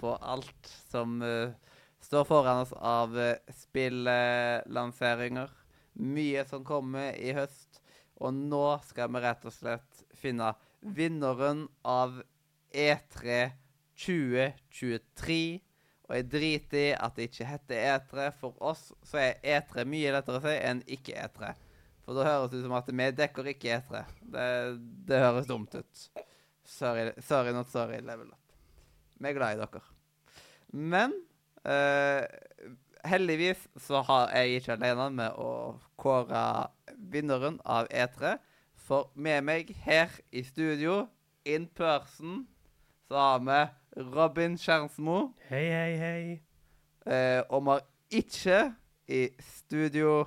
på alt som uh, står foran oss av uh, spillanseringer. Mye som kommer i høst. Og nå skal vi rett og slett finne vinneren av E E3 2023. Og jeg driter i at det ikke heter E3. For oss så er E3 mye lettere å si enn ikke E3. For da høres det ut som at vi dekker ikke E3. Det, det høres dumt ut. Sorry, sorry, not sorry, level up. Vi er glad i dere. Men uh, heldigvis så har jeg ikke alene med å kåre vinneren av E3. For med meg her i studio, in person, så har vi Robin Kjernsmo. Hei, hei, hei. Uh, og vi har ikke i studio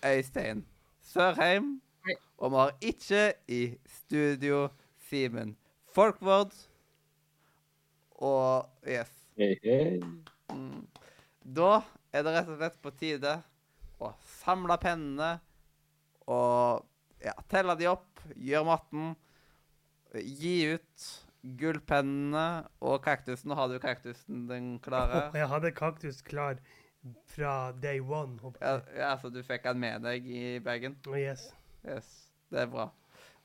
Øystein Sørheim. Hei. Og vi har ikke i studio Simen Folkvord. Og yes. Hei, hei. Mm. Da er det rett og slett på tide å samle pennene og ja, telle de opp, gjøre matten, gi ut gullpennene og kaktusen. Nå har du kaktusen den klare. Jeg hadde kaktus klar fra day one. Ja, ja, så du fikk den med deg i bagen? Oh, yes. Yes, det er bra.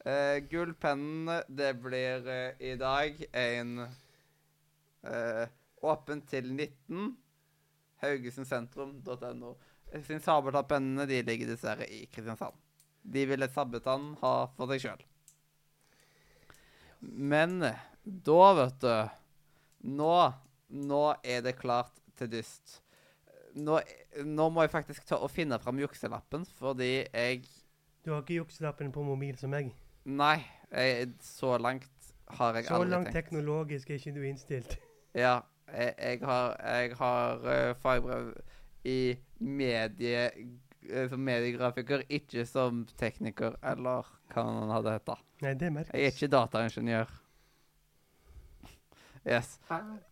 Uh, gullpennene, det blir uh, i dag en eh, åpent til 19. Haugesundsentrum.no. Sin sabeltannpennene de ligger dessverre i Kristiansand. De ville Sabbetann ha for seg sjøl. Men eh, da, vet du Nå, nå er det klart til dyst. Nå, nå må jeg faktisk ta og finne fram jukselappen, fordi jeg Du har ikke jukselappen på mobil som meg. Nei, jeg, så langt har jeg Så aldri langt teknologisk er ikke du innstilt. Ja, jeg, jeg har, jeg har eh, fagbrev i medie, som mediegrafiker, ikke som tekniker, eller hva han hadde hett. Nei, det merkes. Jeg er ikke dataingeniør. Yes.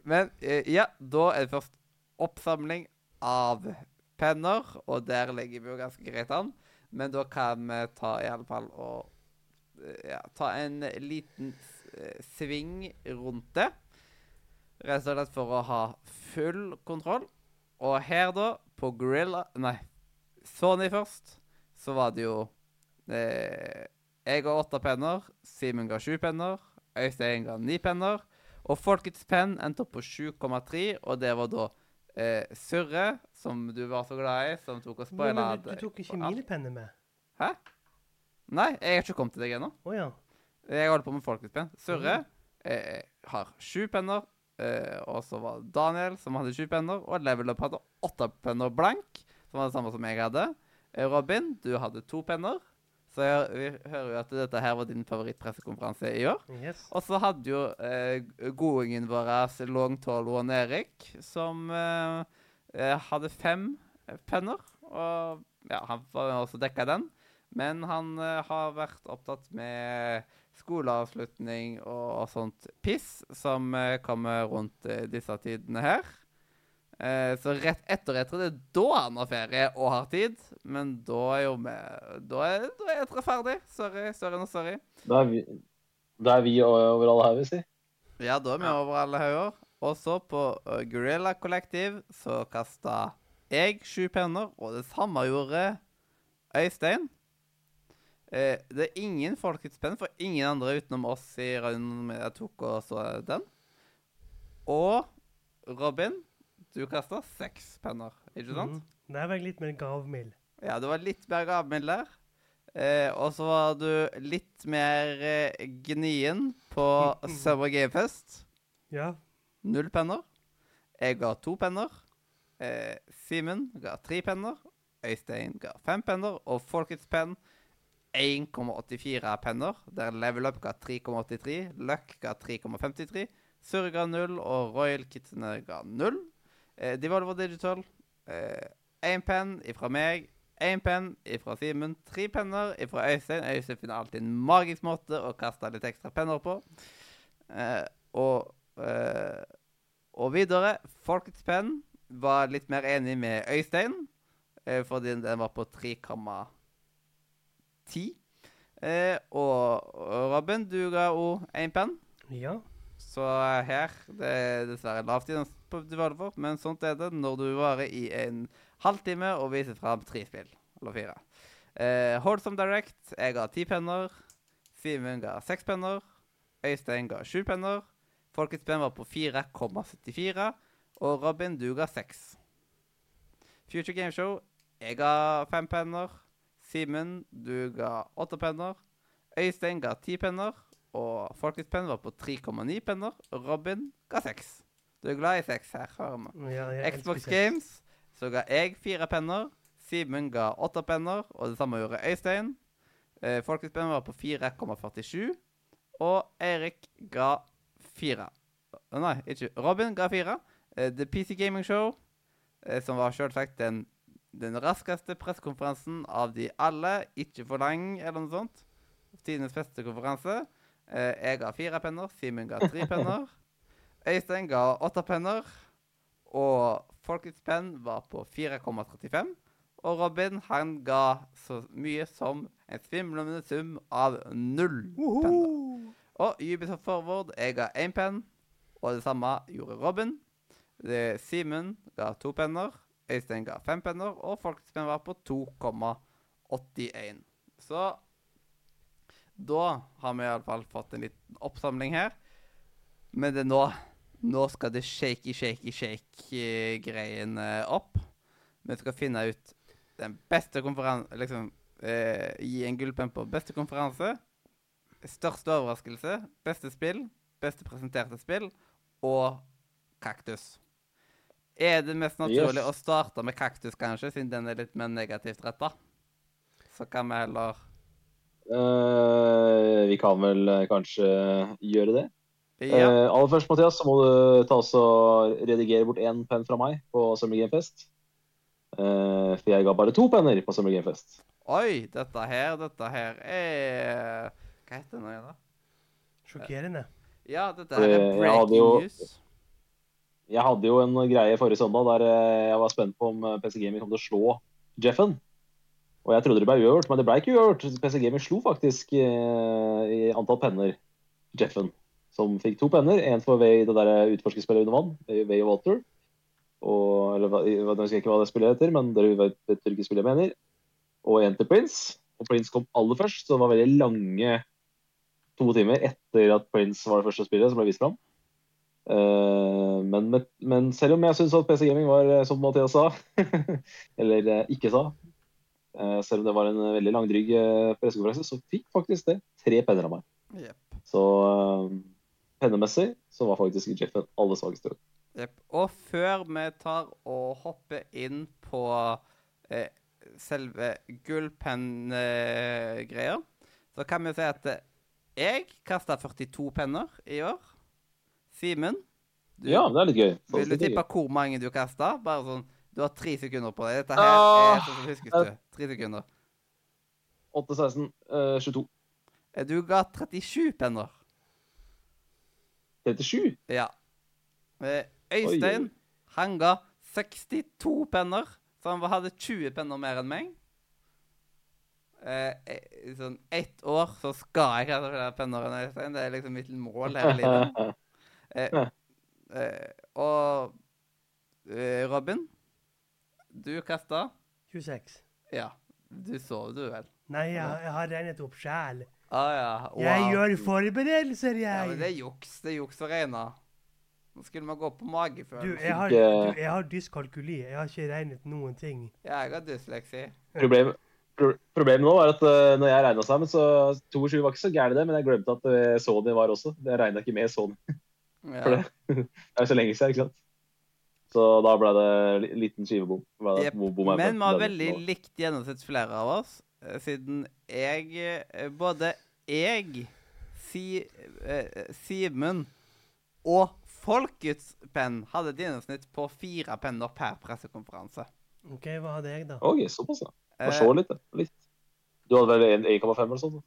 Men eh, ja, da er det først oppsamling av penner, og der ligger vi jo ganske greit an. Men da kan vi ta i alle fall og ja, ta en liten sving rundt det. Rett og slett for å ha full kontroll. Og her, da, på Gorilla Nei, Sony først, så var det jo eh, Jeg ga åtte penner, Simen ga sju penner, Øystein ga ni penner. Og Folkets penn endte opp på 7,3, og det var da eh, Surre, som du var så glad i, som tok og spoila men du, du tok ikke mine penner med. Hæ? Nei, jeg har ikke kommet til deg ennå. Oh, ja. Jeg holder på med Folkets penn. Surre eh, har sju penner. Eh, og så var det Daniel som hadde sju penner, og Level Up hadde åtte penner blank, som var det samme som jeg hadde. Eh, Robin, du hadde to penner. Så jeg, vi hører jo at dette her var din favorittpressekonferanse i år. Yes. Og så hadde jo eh, godingen vår Long og Erik, som eh, eh, hadde fem penner. Og ja, han var også dekka den. Men han eh, har vært opptatt med skoleavslutning og sånt piss som eh, kommer rundt eh, disse tidene her. Eh, så rett etter etter det er da han har ferie og har tid. Men da er jo vi Da er, da er etter ferdig. Sorry, sorry, no sorry. Da er vi, da er vi over alle hauger, si. Ja, da er vi over alle hauger. Og så på uh, Gorilla Kollektiv så kasta jeg sju penner, og det samme gjorde Øystein. Eh, det er ingen folkets penn for ingen andre utenom oss i runden jeg tok og så den. Og Robin, du kasta seks penner, ikke sant? Mm. Der var jeg litt mer gavmild. Ja, du var litt mer gavmild der. Eh, og så var du litt mer eh, gnien på Summer Game Fest. Ja. Null penner. Jeg ga to penner. Eh, Simen ga tre penner. Øystein ga fem penner. Og Folkets penn 1,84 penner. Der Level Up ga 3,83. Luck ga 3,53. Surre ga 0 og Royal Kitsene ga 0. Eh, Devolver Digital én penn ifra meg. Én penn ifra Simen. Tre penner ifra Øystein. Øystein finner alltid en magisk måte å kaste litt ekstra penner på. Eh, og eh, og videre, Folkets penn var litt mer enig med Øystein, eh, fordi den var på 3,10. Eh, og og Robin, du ga òg én penn. Ja. Så her Det er dessverre lavt i den på Devolver, men sånt er det når du varer i en halvtime og viser fram tre spill. Eller fire. Eh, Holdsome Direct. Jeg ga ti penner. Simen ga seks penner. Øystein ga sju penner. Folkets penn var på 4,74. Og Robin, du ga seks. Future Game Show. Jeg ga fem penner. Simen, du ga åtte penner. Øystein ga ti penner. Og Folkets penn var på 3,9 penner. Robin ga seks. Du er glad i seks her, hører vi. ja Xbox. Games så ga jeg fire penner. Simen ga åtte penner, og det samme gjorde Øystein. Eh, Folkets penn var på 4,47. Og Eirik ga fire. Nei, ikke Robin ga fire. Eh, The PC Gaming Show, eh, som var selvsagt den, den raskeste pressekonferansen av de alle. Ikke for lang, eller noe sånt. Tidenes beste konferanse. Eh, jeg ga fire penner. Simen ga tre penner. Øystein ga åtte penner. Og Folkets penn var på 4,35. Og Robin han ga så mye som en svimlende sum av null penner. Og Ubisoft Forward jeg ga én penn, og det samme gjorde Robin. Simen ga to penner, Øystein ga fem penner, og Folkets penn var på 2,81. Så da har vi iallfall fått en liten oppsamling her. Men det er nå Nå skal det shaky, shaky, shake-greien opp. Vi skal finne ut den beste konferanse Liksom eh, gi en gullpenn på beste konferanse. Største overraskelse, beste spill, beste presenterte spill og kaktus. Er det mest naturlig Yes. å starte med kaktus, kanskje, siden den er litt mer negativt retta? Så kan vi heller uh, vi kan vel eh, kanskje gjøre det. Ja. Uh, aller først, Mathias, så må du ta oss og redigere bort én penn fra meg på Summer Game Fest. Uh, for jeg ga bare to penner på Summer Game Fest. Oi, dette her, dette her er Hva heter det nå igjen, da? Sjokkerende. Ja, dette her er breaking news. Jeg hadde jo en greie forrige søndag der eh, jeg var spent på om eh, PC Gaming kom til å slå Jeffen. Og jeg trodde det ble uavgjort, men det ble ikke uavgjort. PC Gaming slo faktisk eh, i antall penner Jeffen. Som fikk to penner. Én for Way, det der utforskerspillet under vann, Way of Water. Og, eller jeg husker ikke hva det spillet heter, men dere vet hvilket spill jeg mener. Og én til Prince. Og Prince kom aller først, så det var veldig lange to timer etter at Prince var det første spillet som ble vist fram. Eh, men, men, selv om jeg syns at PC Gaming var eh, som Mathias sa, eller eh, ikke sa, eh, selv om det var en veldig langdrygg pressekonferanse, så fikk faktisk det tre penner av meg. Yep. Så eh, pennemessig så var faktisk Jeff den aller svakeste. Yep. Og før vi tar og hopper inn på eh, selve gullpenngreia, så kan vi si at eh, jeg kasta 42 penner i år. Simen, Ja, det er litt gøy. vil du er tippe hvor mange du kasta? Bare sånn Du har tre sekunder på deg. Dette her er Ah, sånn som huskes du. Tre sekunder. 8, 16, uh, 22. Eh, Du ga 37 penner. 37. Ja. Øystein, Øystein, han ga 62 penner, så han hadde 20 penner mer enn meg. Eh, eh, sånn ett år så skal jeg ha flere penner enn Øystein. Det er liksom mitt mål her i livet. Eh, eh, og eh, Robin, du kasta? 26. Ja. Du sov, du vel? Nei, jeg, jeg har regnet opp sjæl. Ah, ja. Wow. Jeg gjør forberedelser, Ja, men det jeg. er juks. Det er juks å regne. Nå skulle man gå på Du, jeg har, du, jeg har dyskalkuli. Jeg har ikke regnet noen ting. Ja, jeg har dysleksi. Problem, pro, problemet nå er at uh, når jeg regna sammen, så 22 var ikke så gærent, det, men jeg glemte at uh, Sony var også. Jeg regna ikke med Sony. Ja. For det. Det er jo så lenge siden, ikke sant? Så da ble det li- liten skivebom. Bom Men vi har veldig likt gjennomsnitt flere av oss, eh, siden jeg eh, Både jeg, si, eh, Simen og Folkets penn hadde et gjennomsnitt på fire penner per pressekonferanse. OK, hva hadde jeg, da? OK, såpass, ja. Eh, Få se litt, da. Litt. Du hadde vel en- 1,5 eller sånn? da?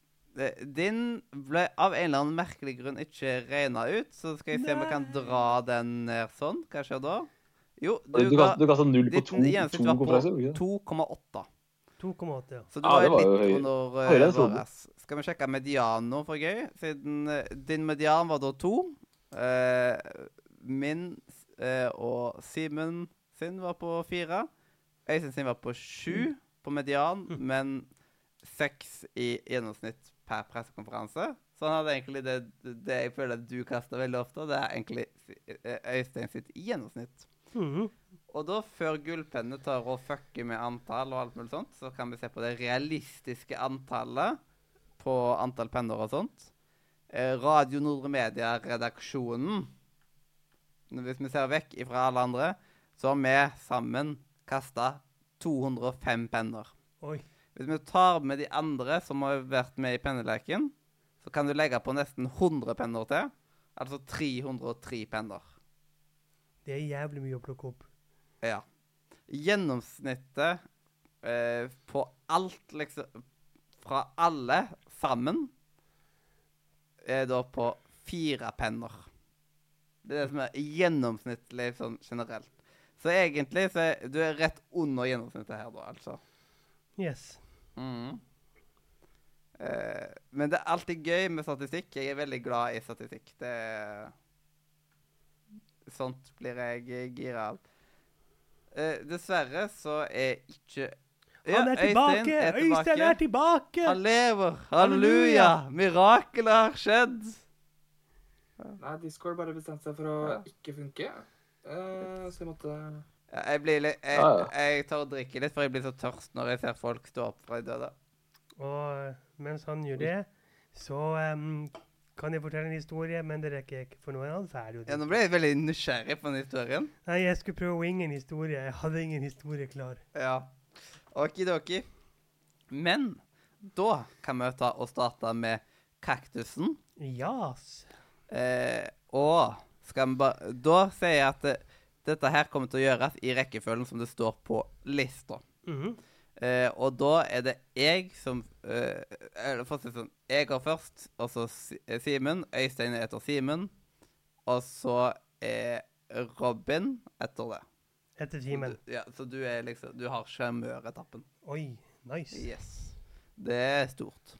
Din ble av en eller annen merkelig grunn ikke regna ut, så skal jeg se om jeg kan dra den ned sånn. Hva skjer da? Jo, Du, du du, ga null på to, to konferanser? på ikke sant? 2,8. 2,8, ja. Så du Ja, var var litt høy- under høyere uh, vår S. Skal vi sjekke medianen nå for gøy? Siden uh, din median var da to. Uh, min eh, og Simen sin var på fire. Øystein sin var på sju på median, Mm. men seks i gjennomsnitt per pressekonferanse. Så han hadde egentlig det, det jeg føler at du kaster veldig ofte, det er egentlig eh, Øystein sitt gjennomsnitt. Mhm. Og da, før gullpennene tar og fucker med antall og alt mulig sånt, så kan vi se på det realistiske antallet på antall penner og sånt. Eh, Radio Nordre Media-redaksjonen Hvis vi ser vekk ifra alle andre, så har vi sammen kasta 205 penner. Oi. Hvis vi tar med de andre som har vært med i penneleken, så kan du legge på nesten 100 penner til. Altså 303 penner. Det er jævlig mye å plukke opp. Ja. Gjennomsnittet eh, på alt, liksom Fra alle sammen er da på fire penner. Det er det som er gjennomsnittlig sånn generelt. Så egentlig så er du er rett under gjennomsnittet her, da, altså. Yes. Mhm. Uh, men det er alltid gøy med statistikk. Jeg er veldig glad i statistikk. Det Sånt blir jeg gira av. Uh, dessverre så er ikke Ja, Han er Øystein tilbake! er Øystein er tilbake! Han lever! Halleluja! Mirakelet har skjedd! Nei, Discord bare bestemte seg for å Ja. ikke funke. uh, så jeg måtte Jeg blir litt jeg, Ja, ja. jeg tar og drikker litt, for jeg blir så tørst når jeg ser folk stå opp fra de døde. Og eh, mens han gjør det, så um, kan jeg fortelle en historie, men det rekker jeg ikke, for nå er han ferdig. Ja, Nå ble jeg veldig nysgjerrig på den historien. Nei, jeg skulle prøve å winge en historie. Jeg hadde ingen historie klar. Ja. Okidoki. Men da kan vi ta og starte med kaktusen. Jas. Eh, og skal vi bare Da sier jeg at dette her kommer til å gjøres i rekkefølgen som det står på lista. Mhm. Eh, og da er det jeg som eh, Eller for å si det sånn Jeg går først, og så eh, Simen. Øystein er etter Simen. Og så er Robin etter det. Etter Simen. Ja, så du er liksom Du har sjarmøretappen. Oi, nice. Yes. Det er stort.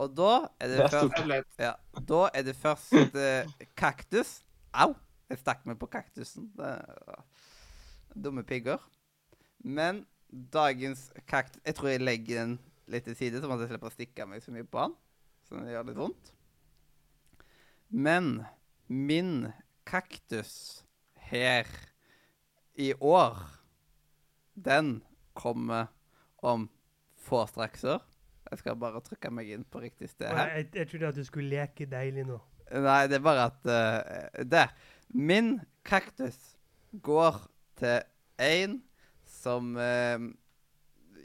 Og da er det, Det er først Ja, da er det først eh, kaktus. Au! Jeg stakk meg på kaktusen. Det dumme pigger. Men dagens kaktus Jeg tror jeg legger den litt til side, sånn at jeg slipper å stikke meg så mye på den. Så det gjør litt vondt. Men min kaktus her i år, den kommer om få strakser. Jeg skal bare trykke meg inn på riktig sted her. jeg, jeg trodde at du skulle leke deilig nå. Nei, det er bare at uh, Der. Min kaktus går til en som eh,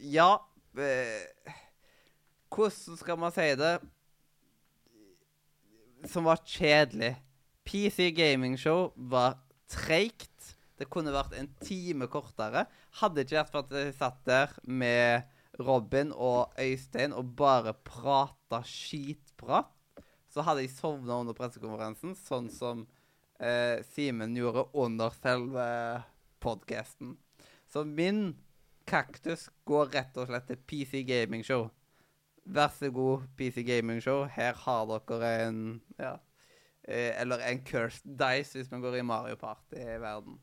Ja eh, Hvordan skal man si det? Som var kjedelig. PC Gaming Show var treigt. Det kunne vært en time kortere. Hadde ikke vært for at jeg satt der med Robin og Øystein og bare prata skitprat så hadde jeg sovna under pressekonferansen, sånn som eh, Simen gjorde under selve podkasten. Så min kaktus går rett og slett til PC Gaming Show. Vær så god, PC Gaming Show. Her har dere en ja, eh, Eller en cursed dice, hvis man går i Mario Party-verden.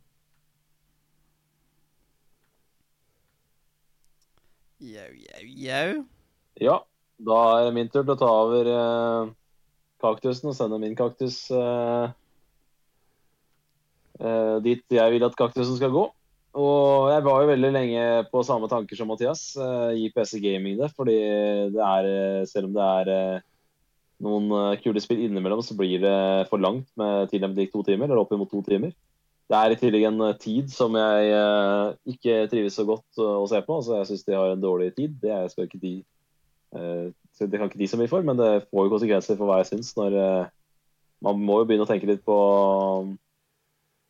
Jau, jau, jau. Ja, da er det min tur til å ta over eh, kaktusen og sende min kaktus eh, dit jeg vil at kaktusen skal gå. Og jeg var jo veldig lenge på samme tanker som Mathias. Uh, gi PC Gaming det, fordi det er eh, Selv om det er eh, noen eh, kule spill innimellom, så blir det for langt med til de gikk to timer, eller oppimot to timer. Det er i tillegg en eh, tid som jeg eh, ikke trives så godt eh, å se på. Altså, jeg syns de har en dårlig tid. Det er, skal ikke de eh, Det kan ikke de så mye for, men det får jo konsekvenser for hva jeg syns. Når eh, man må jo begynne å tenke litt på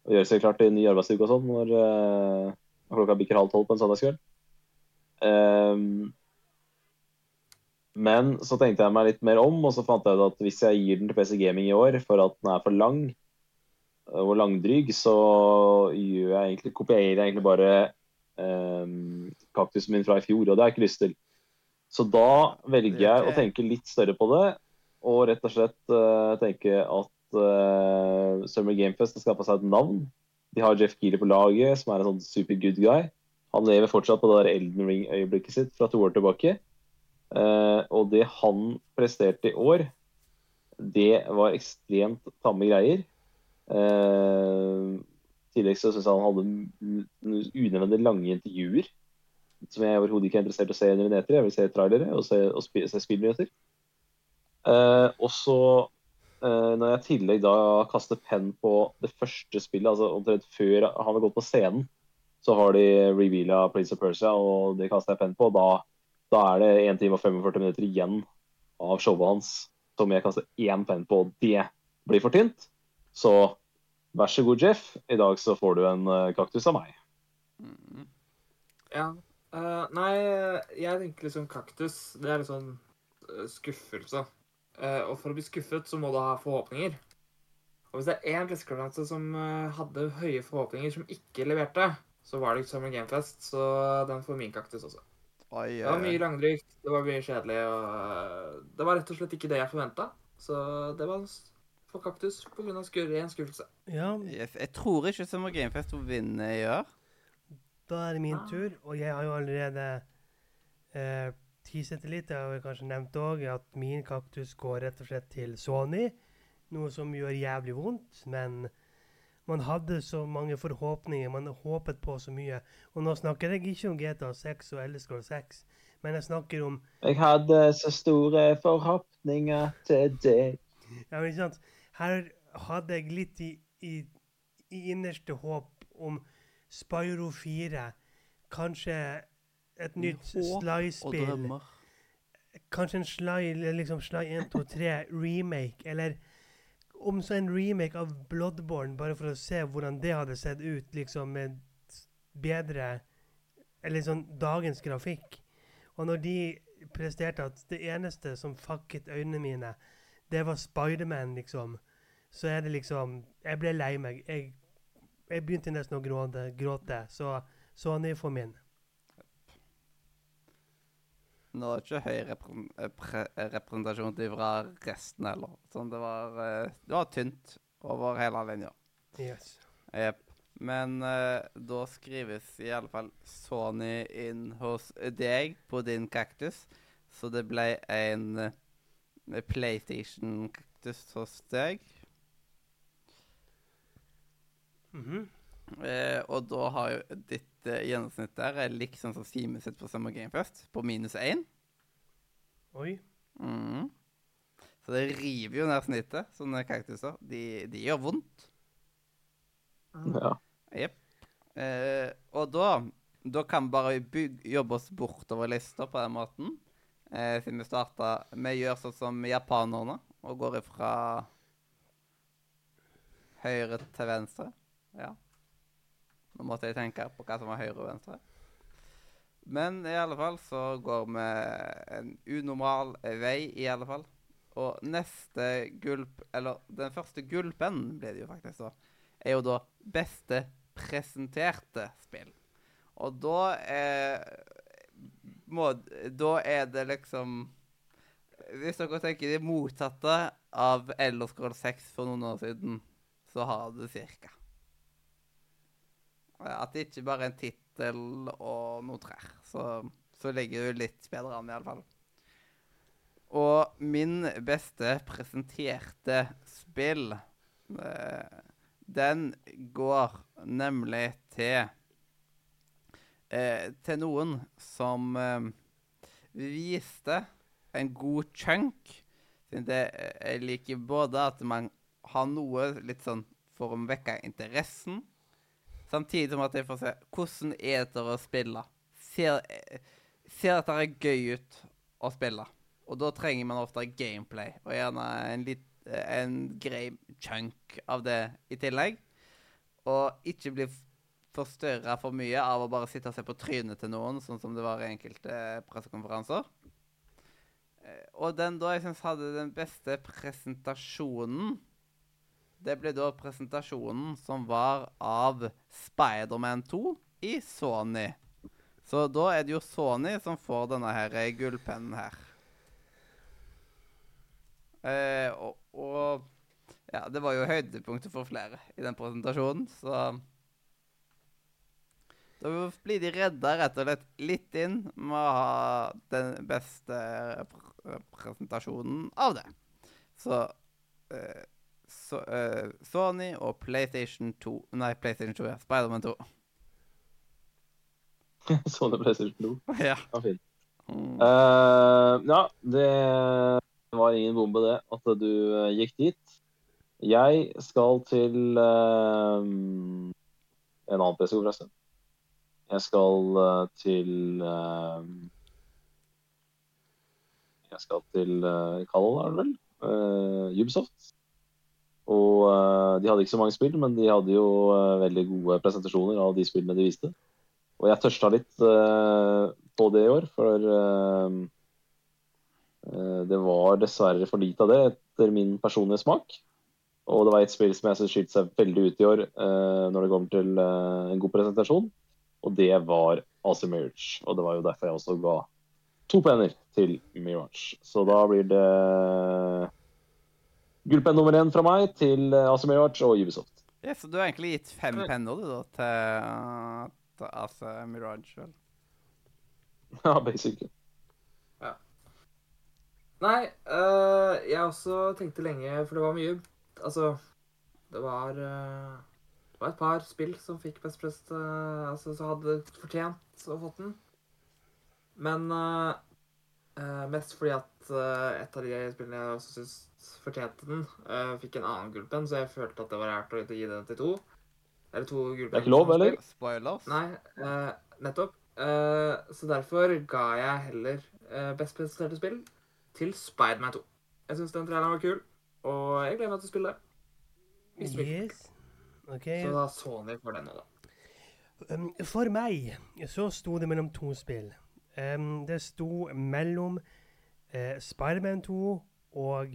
å gjøre seg klar til en ny arbeidsuke og sånn når eh, klokka bikker halv tolv på en søndagskveld. Um, men så tenkte jeg meg litt mer om, og så fant jeg ut at hvis jeg gir den til PC Gaming i år for at den er for lang eh, og langdryg, så jeg egentlig, kopierer jeg egentlig bare um, kaktusen min fra i fjor, og det har jeg ikke lyst til. Så da velger jeg å tenke litt større på det, og rett og slett uh, tenke at eh, Summer Gamefest har skaffa seg et navn. De har Jeff Keeler på laget, som er en sånn super good guy. Han lever fortsatt på det der Elden Ring-øyeblikket sitt fra to år tilbake. Uh, og det han presterte i år, det var ekstremt tamme greier. Eh, I tillegg så syns jeg han hadde unødvendig lange intervjuer. Som jeg overhodet ikke er interessert i å se under en eter. Jeg vil se trailere og se, og spi, se spillnyheter. Uh, og så, når jeg i tillegg da kaster penn på det første spillet, altså omtrent før han har gått på scenen, så har de reveala Prince of Persia, og det kaster jeg penn på. Da, da er det 1 time og 45 minutter igjen av showet hans som jeg kaster én penn på. og Det blir for tynt. Så vær så god, Jeff. I dag så får du en eh, kaktus av meg. Mm. Ja. Uh, nei, jeg tenker liksom kaktus. Det er liksom sånn skuffelse. Eh, og for å bli skuffet, så må du ha forhåpninger. Og hvis det er én pressekonferanse som eh, hadde høye forhåpninger, som ikke leverte, så var det Summer Game Fest, så den får min kaktus også. Oi, Det var mye langdrygt, det var mye kjedelig, og eh, det var rett og slett ikke det jeg forventa. Så det var for kaktus av skur ren skuffelse. Ja, Jeg tror ikke Summer Gamefest vinne i år. da er det min Ah. tur, og jeg har jo allerede eh, teaset det litt. Jeg har vi kanskje nevnt òg at min kaktus går rett og slett til Sony. Noe som gjør jævlig vondt, men man hadde så mange forhåpninger. Man håpet på så mye. Og nå snakker jeg ikke om GTA 6 og Elsker 6, men jeg snakker om Jeg hadde så store forhåpninger til deg. Ja, men ikke sant? Her hadde jeg litt i, i, i innerste håp om Spyro 4. Kanskje et nytt Sly-spill. Kanskje en Sly, liksom Sly 1, 2, 3 remake. Eller om så en remake av Bloodborne, bare for å se hvordan det hadde sett ut, liksom med bedre Eller sånn dagens grafikk. Og når de presterte at det eneste som fucket øynene mine, det var Spiderman, liksom, så er det liksom Jeg ble lei meg. Jeg, jeg begynte nesten å gråte, gråte så Sony for min. Nå er det ikke høy eh, pre representasjon fra resten heller. Sånn, det var, eh, det var tynt over hele linja. Yes. Yep. Men uh, da skrives i alle fall Sony inn hos deg på din kaktus. Så det ble en eh, PlayStation-kaktus hos deg. Mhm. Eh, og da har jo ditt eh, gjennomsnitt der er liksom som Simen sitt på Summer Game Fest, på minus én. Oi. Mm. Så det river jo ned snittet, sånne kaktuser. De, de gjør vondt. Ja. Jepp. Eh, og da Da kan vi bare bygge, jobbe oss bortover lista på den måten. Eh, siden vi starta Vi gjør sånn som japanerne og går ifra høyre til venstre. Ja. Nå måtte jeg tenke på hva som var høyre og venstre. Men i alle fall så går vi en unormal vei, i alle fall. Og neste gulp, eller den første gulpen ble det jo faktisk da, er jo da beste presenterte spill. Og da er må, Da er det liksom Hvis dere tenker det motsatte av Elderscroll 6 for noen år siden, så har det cirka. At det ikke bare er en tittel og noe trær. Så, så ligger du litt bedre an, iallfall. Og min beste presenterte spill eh, Den går nemlig til eh, Til noen som eh, viste en god chunk. Det, jeg liker både at man har noe litt sånn for å vekke interessen, samtidig som at jeg får se hvordan er det å spille. Ser, eh, ser at det er gøy ut å spille. Og da trenger man ofte gameplay, og gjerne en, litt, eh, en grei chunk av det i tillegg. Og ikke bli forstørra for mye av å bare sitte og se på trynet til noen, sånn som det var i enkelte pressekonferanser. Eh, Og den da jeg syns hadde den beste presentasjonen, det ble da presentasjonen som var av Spiderman 2 i Sony. Så da er det jo Sony som får denne her gullpennen her. Eh, og, og ja, det var jo høydepunktet for flere i den presentasjonen, så Da blir de redda rett og slett litt inn med å ha den beste pr presentasjonen av det. Så, eh, så uh, Sony og PlayStation 2 Nei, PlayStation 2, ja. Spiderman 2. Sony PlayStation 2. ja. Ja, fint. Eh, ja, det var ingen bombe, det, at du eh, gikk dit. Jeg skal til uh, en annen PC, forresten. Jeg skal uh, til Jeg skal til uh, Kall, er det vel? Ubisoft. Og eh, de hadde ikke så mange spill, men de hadde jo eh, veldig gode presentasjoner av de spillene de viste. Og jeg tørsta litt eh, på det i år, for det var dessverre for lite av det etter min personlige smak. Og det var et spill som jeg synes skilte seg veldig ut i år når det kommer til en god presentasjon, og det var AC Mirage. Og det var jo derfor jeg også ga to penner til Mirage. Så da blir det gullpenn nummer én fra meg til eh, AC Mirage og Ubisoft. Ja, så du har egentlig gitt fem penner du da til, til AC Mirage? vel? Ja, basically. Ja. Nei, uh, jeg også tenkte lenge, for det var mye Altså, det var uh, Det var et par spill som fikk Best Prest uh, Altså, som hadde fortjent å fått den. Men øh, mest fordi at uh, et av de spillene jeg også syns fortjente den, uh, fikk en annen gullpenn, så jeg følte at det var rart å gi den til to. Eller to gullpenner. Det er ikke lov, eller? Spoilers? Nei, eh, nettopp. Eh, så derfor ga jeg heller best presenterte spill til Spiderman 2. Jeg syns den traileren var kul, og jeg gleder meg til å spille det. Yes. Okay. Så da Sony for den nå, da. Um, for meg så sto det mellom to spill. Um, det sto mellom uh, Spiderman 2 og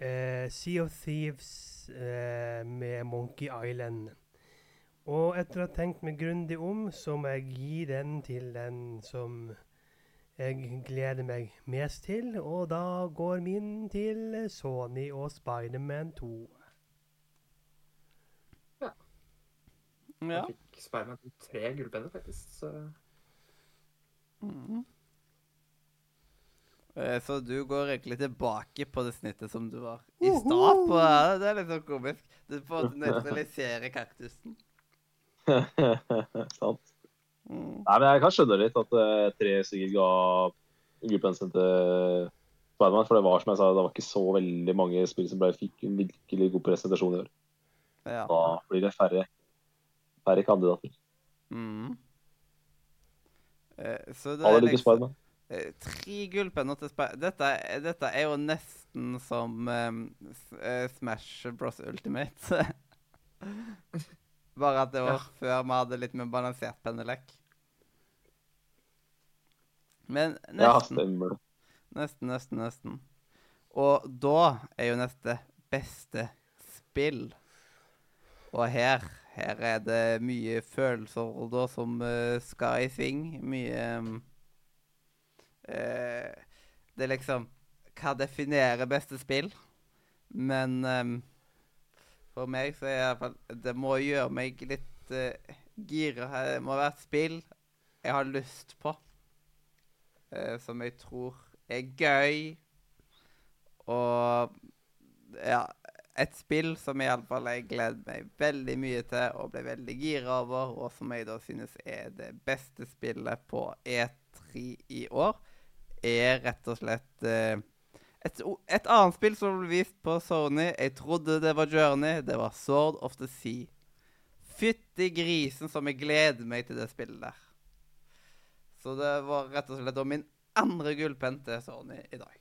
uh, Sea of Thieves uh, med Monkey Island. Og etter å ha tenkt meg grundig om, så må jeg gi den til den som jeg gleder meg mest til, og da går min til Sony og Spiderman 2. Ja. Jeg fikk Spiderman 2 tre gullpenner, faktisk. Så Eh, Så du går egentlig tilbake på det snittet som du var i stad på? Det er litt sånn komisk. Du får nøytralisere kaktusen. Sant. Mm. Nei, men jeg kan skjønne litt at uh, tre sikkert ga gruppen sin til Spiderman. For det var som jeg sa, det var ikke så veldig mange spill som ble, fikk en virkelig god presentasjon i år. Ja. Da blir det færre, færre kandidater. Mm. Eh, Så det Alle er liker liksom Spiderman. eh, tre gullpenner til en Dette, dette er jo nesten som um, Smash Bros. Ultimate. Bare at det var Ja. før vi hadde litt mer balansert pennelekk. Men Ja, nesten. stemmer det. Nesten, nesten, nesten. Og da er jo neste beste spill. Og her, her er det mye følelser da som uh, skal i sving. Mye um, uh, Det er liksom Hva definerer beste spill? Men um, for meg så er det iallfall Det må gjøre meg litt uh, gira. Det må være et spill jeg har lyst på. uh, som jeg tror er gøy. Og ja Et spill som iallfall jeg gleder meg veldig mye til og ble veldig gira over, og som jeg da synes er det beste spillet på E3 i år, er rett og slett eh, et, et annet spill som ble vist på Sony. Jeg trodde det var Journey. Det var Sword of the Sea. Fytti grisen som jeg gleder meg til det spillet der. Så det var rett og slett min andre gullpenn til Sony i dag.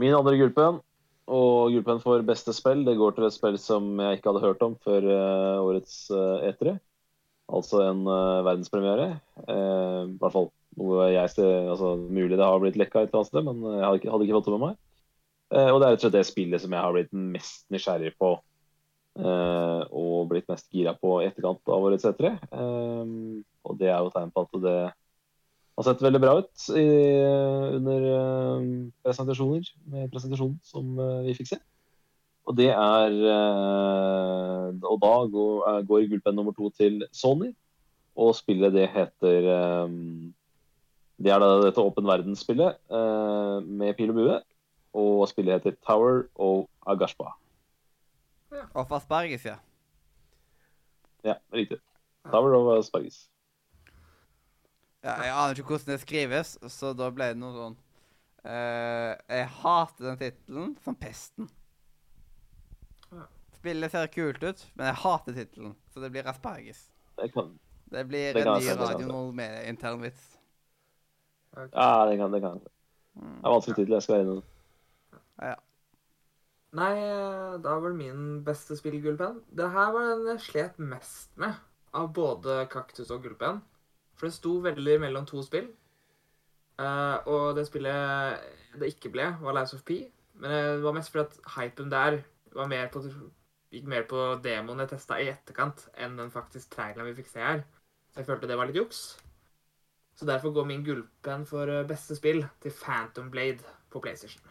Min andre gullpenn og gullpenn for beste spill, det går til et spill som jeg ikke hadde hørt om før uh, årets uh, E3. Altså en uh, verdenspremiere. Eh, I hvert fall noe jeg ser altså, Mulig det har blitt lekka et eller annet sted, men jeg hadde ikke, hadde ikke fått det med meg. Eh, og det er rett og slett det spillet som jeg har blitt mest nysgjerrig på eh, og blitt mest gira på i etterkant av årets E3. Eh, og det er jo tegn på at det har sett veldig bra ut i, under eh, presentasjoner, med presentasjonen som eh, vi fikk se. Og det er eh, Og da går, går gullpenn nummer to til Sony. Og spillet det heter Det er da dette åpen verdensspillet med pil og bue. Og spillet heter Tower of Agashpa. Og for asparges, ja. Ja, riktig. Tower of Asparges. Ja. Jeg aner ikke hvordan det skrives, så da ble det noe sånn uh, Jeg hater den tittelen som pesten. Spillet ser kult ut, men jeg hater tittelen, så det blir asparges. Det kan, Det blir Det kan en ny se, det kan jeg radio med intern vits. ja, det kan det. Kan. Mm. Det er vanskelig tittel. Jeg skal være innom. Ja. Nei, eh, da var det min beste spill, Gullpenn. Det her var den jeg slet mest med av både Kaktus og Gullpenn. For det sto veldig mellom to spill. Uh, og det spillet det ikke ble, var Lives of P. Men det var mest fordi at hypen der var mer på, gikk mer på demoen jeg testa i etterkant, enn den faktisk traileren vi fikk se her. Så jeg følte det var litt juks. Så derfor går min gullpenn for eh, beste spill til Phantom Blade på PlayStation.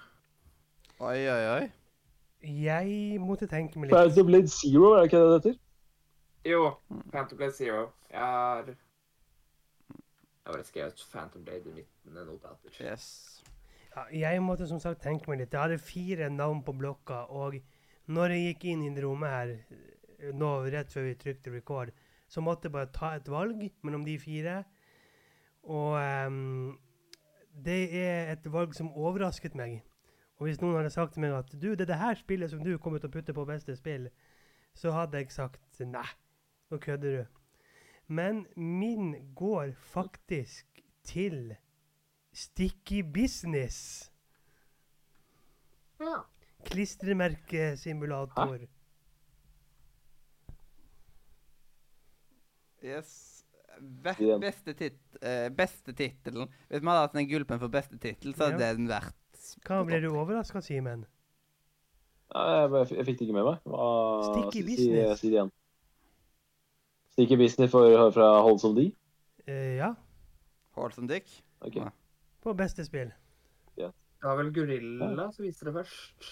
Oi, oi, oi. Jeg måtte tenke meg litt. Phantom Blade Zero, er det ikke det det heter? Jo, Phantom Blade Zero. Jeg har Jeg har bare skrevet Phantom Blade i midten notater. Yes. Ja, jeg måtte som sagt tenke meg litt. Jeg hadde fire navn på blokka, og når jeg gikk inn i det rommet her, eh, nå rett før vi trykte record, så måtte jeg bare ta et valg mellom de fire. Og um, det er et valg som overrasket meg. Og hvis noen hadde sagt til meg at du, det er det her spillet som du kommer til å putte på beste spill, så hadde jeg sagt nei, nå kødder du. Men min går faktisk til Sticky Business. Ja. Klistremerkesimulator. Yes. Be beste, tit eh, beste tittelen Hvis vi hadde hatt en gulpen for beste tittel, så hadde Ja. den vært Hva ble du overraska, Simen? Ja, jeg, jeg, jeg fikk det ikke med meg. Hva, Sticky si- Business. Si, si det igjen. Sticky Business for, fra of D? Eh, ja, Wholesome Dick. Okay. Ja. på beste spill. Det var vel Gorilla som viste det først.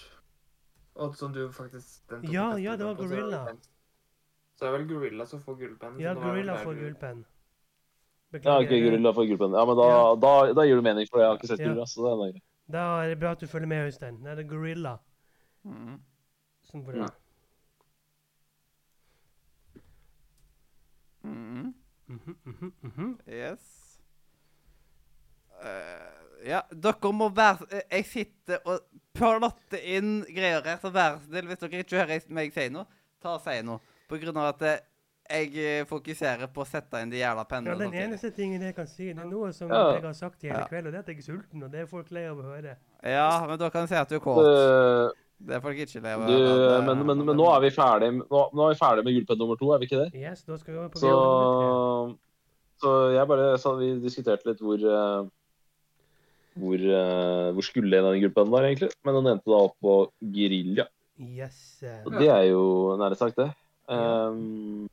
Og som du faktisk den tok Ja, ja, det var på, Gorilla. Så det er vel Gorilla som får gullpenn. Ja, det Gorilla får gullpenn. Ja, ok, Gorilla får gullpenn. Ja, men da, Ja. da, da gir du mening, for jeg har ikke sett Ja. Gorilla. så det er greit. Da er det bra at du følger med, Øystein. Det er det Gorilla Mm. som får Ja. Det. Mm. -hmm, mhm, mhm. Yes. Uh, ja, dere må være eh, Jeg sitter og plotter inn greier her, så vær så snill, hvis dere ikke hører meg si noe, ta og si noe. På grunn av at eh, jeg fokuserer på å sette inn de jævla pennene. Ja, den samtidig. eneste tingen jeg kan si, det er noe som Ja. jeg har sagt i hele Ja. kveld, og det er at jeg er sulten, og det er folk lei av å høre. Ja, men da kan du si at du er kåt. Eh, Det får ikke av Du, men, men, men nå er vi ferdig nå, nå er vi ferdig med gullpenn nummer to, er vi ikke det? Yes, da skal vi over på Så, så jeg bare så Vi diskuterte litt hvor eh, hvor, eh, hvor skulle en av de gullpennene være, egentlig. Men den endte da opp på Gerilja. Yes. eh. Og det er jo nære sagt, det. Um,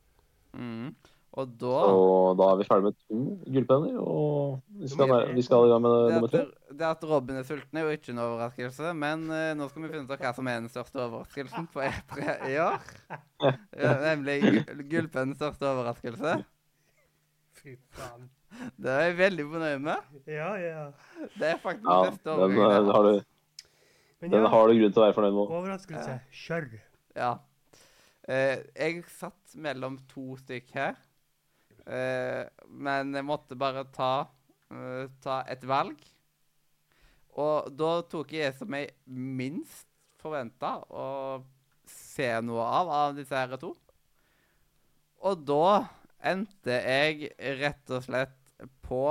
Mm. Og da og da er vi ferdig med to gullpenner, og vi skal, vi skal i gang med nummer tre. det at Robin er sulten, er jo ikke en overraskelse, men uh, nå skal vi finne ut av hva som er den største overraskelsen på E3 i år. Ja, nemlig gu- gullpennens største overraskelse. Fy faen. Det er jeg veldig fornøyd med. Ja, ja. Det er faktisk Ja, den den, eh, overraskelsen. har du, Men den ja, har du grunn til å være fornøyd med. overraskelse. Kjør. Ja. Uh, jeg satt mellom to stykk her, men jeg måtte bare ta, eh, ta et valg. Og da tok jeg det som jeg minst forventa å se noe av av disse her to. Og da endte jeg rett og slett på